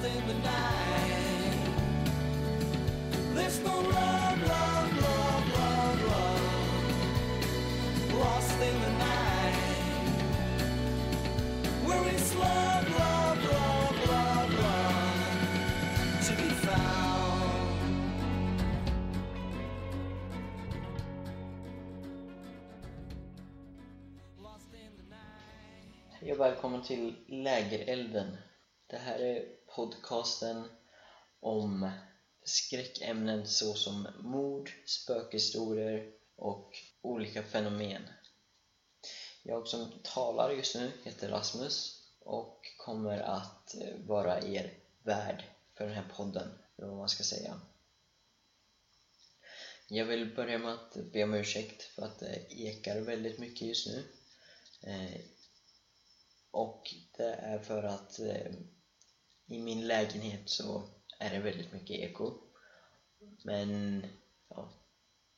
lost in the night. Love, love, love, love, love. Lost in the night. Where is love, love, love, love, love to be found? Välkommen till Lägerelden. Det här är podcasten om skräckämnen såsom mord, spökhistorier och olika fenomen. Jag som talar just nu heter Rasmus och kommer att vara er värd för den här podden, eller vad man ska säga. Jag vill börja med att be om ursäkt för att det ekar väldigt mycket just nu. Eh, och det är för att eh, i min lägenhet så är det väldigt mycket eko. Men ja,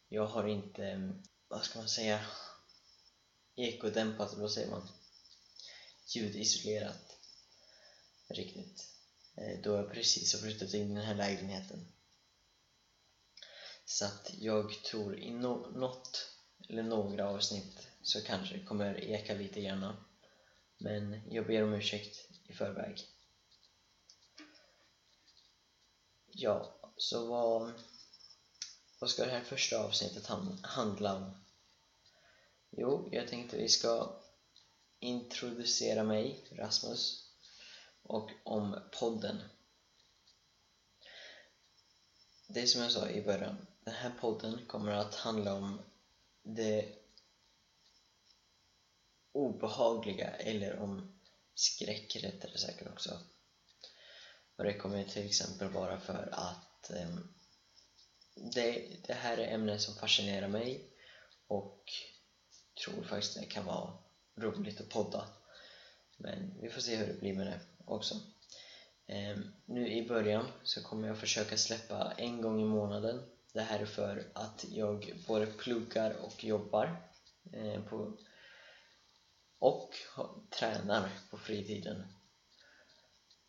jag har inte, vad ska man säga, ekodämpat, vad säger man? Ljudisolerat riktigt. Eh, då jag precis har flyttat in i den här lägenheten. Så att jag tror i no något eller några avsnitt så kanske det kommer eka lite grann. Men jag ber om ursäkt i förväg. Ja, så vad, vad ska det här första avsnittet handla om? Jo, jag tänkte vi ska introducera mig, Rasmus, och om podden. Det är som jag sa i början, den här podden kommer att handla om det obehagliga eller om skräck rättare sagt också. Och det kommer till exempel vara för att eh, det, det här är ämnen som fascinerar mig och tror faktiskt det kan vara roligt att podda. Men vi får se hur det blir med det också. Eh, nu i början så kommer jag försöka släppa en gång i månaden. Det här är för att jag både pluggar och jobbar eh, på och tränar på fritiden.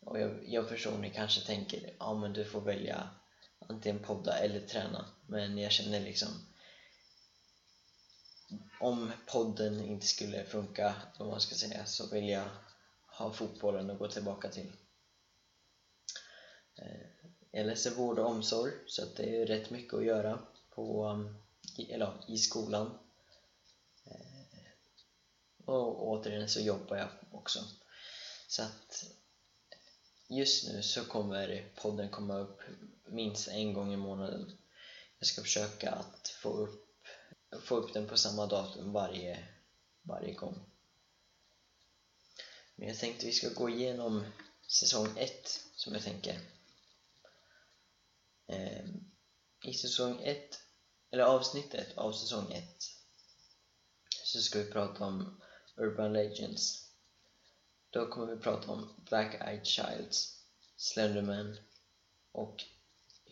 Och jag, jag personligen ni kanske tänker, ja men du får välja antingen podda eller träna. Men jag känner liksom om podden inte skulle funka, om man ska säga, så vill jag ha fotbollen att gå tillbaka till. Eh, jag läser vård och omsorg, så att det är rätt mycket att göra på, um, i, eller, i skolan. Eh, och återigen så jobbar jag också. Så att just nu så kommer podden komma upp minst en gång i månaden. Jag ska försöka att få upp, få upp den på samma datum varje, varje gång. Men jag tänkte vi ska gå igenom säsong 1 som jag tänker. Ehm, I säsong 1, eller avsnittet av säsong 1 så ska vi prata om Urban Legends. Då kommer vi prata om Black Eyed Childs, Slenderman och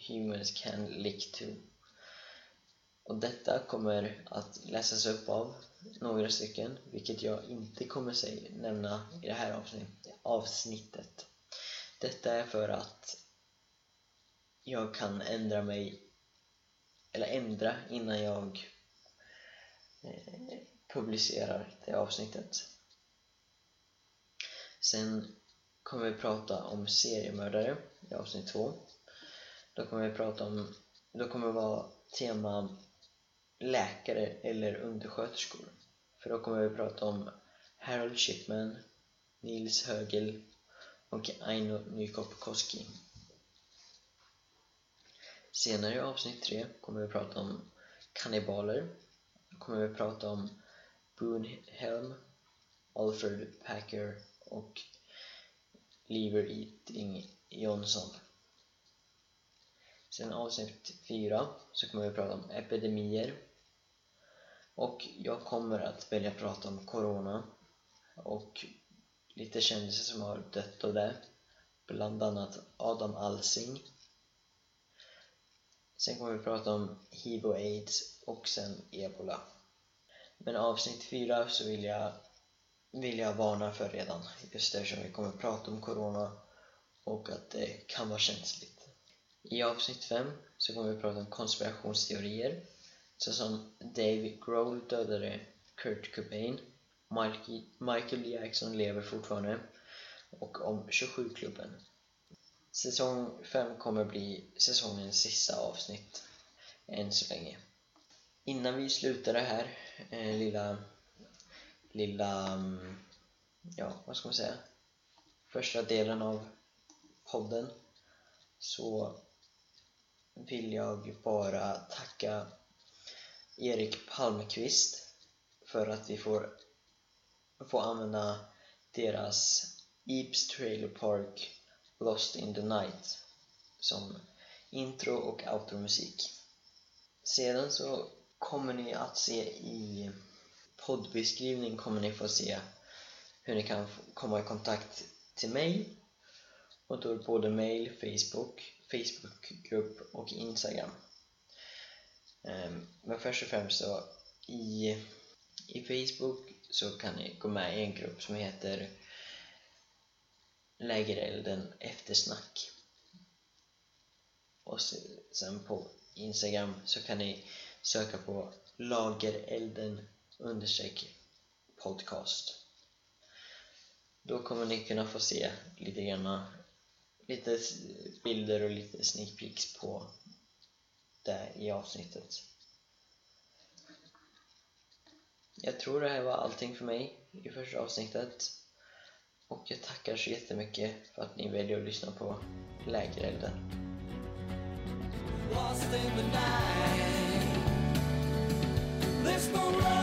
Humans Can Lick Too. Och detta kommer att läsas upp av några stycken, vilket jag inte kommer nämna i det här avsnittet. Detta är för att jag kan ändra mig, eller ändra innan jag eh, publicerar det avsnittet. Sen kommer vi prata om seriemördare i avsnitt två. Då kommer vi prata om, då kommer det vara tema läkare eller undersköterskor. För då kommer vi prata om Harold Shipman, Nils Högel och Aino Nykopkoski. Senare i avsnitt tre kommer vi prata om kannibaler. Då kommer vi prata om Boone Helm, Alfred Packer och Lever Eating Johnson. Sen avsnitt 4 så kommer vi prata om epidemier. Och jag kommer att välja prata om Corona och lite kändisar som har dött av det. Bland annat Adam Alsing. Sen kommer vi prata om hiv och aids och sen ebola. Men avsnitt 4 så vill jag, vill jag varna för redan, just eftersom vi kommer prata om corona och att det kan vara känsligt. I avsnitt 5 så kommer vi prata om konspirationsteorier såsom David Grohl dödade Kurt Cobain, Michael Jackson lever fortfarande och om 27-klubben. Säsong 5 kommer bli säsongens sista avsnitt än så länge. Innan vi slutar det här eh, lilla, lilla, mm, ja vad ska man säga, första delen av podden så vill jag bara tacka Erik Palmqvist för att vi får, får använda deras Eeps Trailer Park Lost in the Night som intro och outro-musik. Sedan så kommer ni att se i poddbeskrivning kommer ni få se hur ni kan komma i kontakt till mig och då är det både mail, Facebook, Facebookgrupp och Instagram. Ehm, men först och främst så i, i Facebook så kan ni gå med i en grupp som heter Lägerelden eftersnack. Och sen på Instagram så kan ni söka på Lagerelden understreck podcast. Då kommer ni kunna få se lite grann lite bilder och lite sneak peeks på det i avsnittet. Jag tror det här var allting för mig i första avsnittet. Och jag tackar så jättemycket för att ni väljer att lyssna på Lägerelden. lost in the night. There's no love,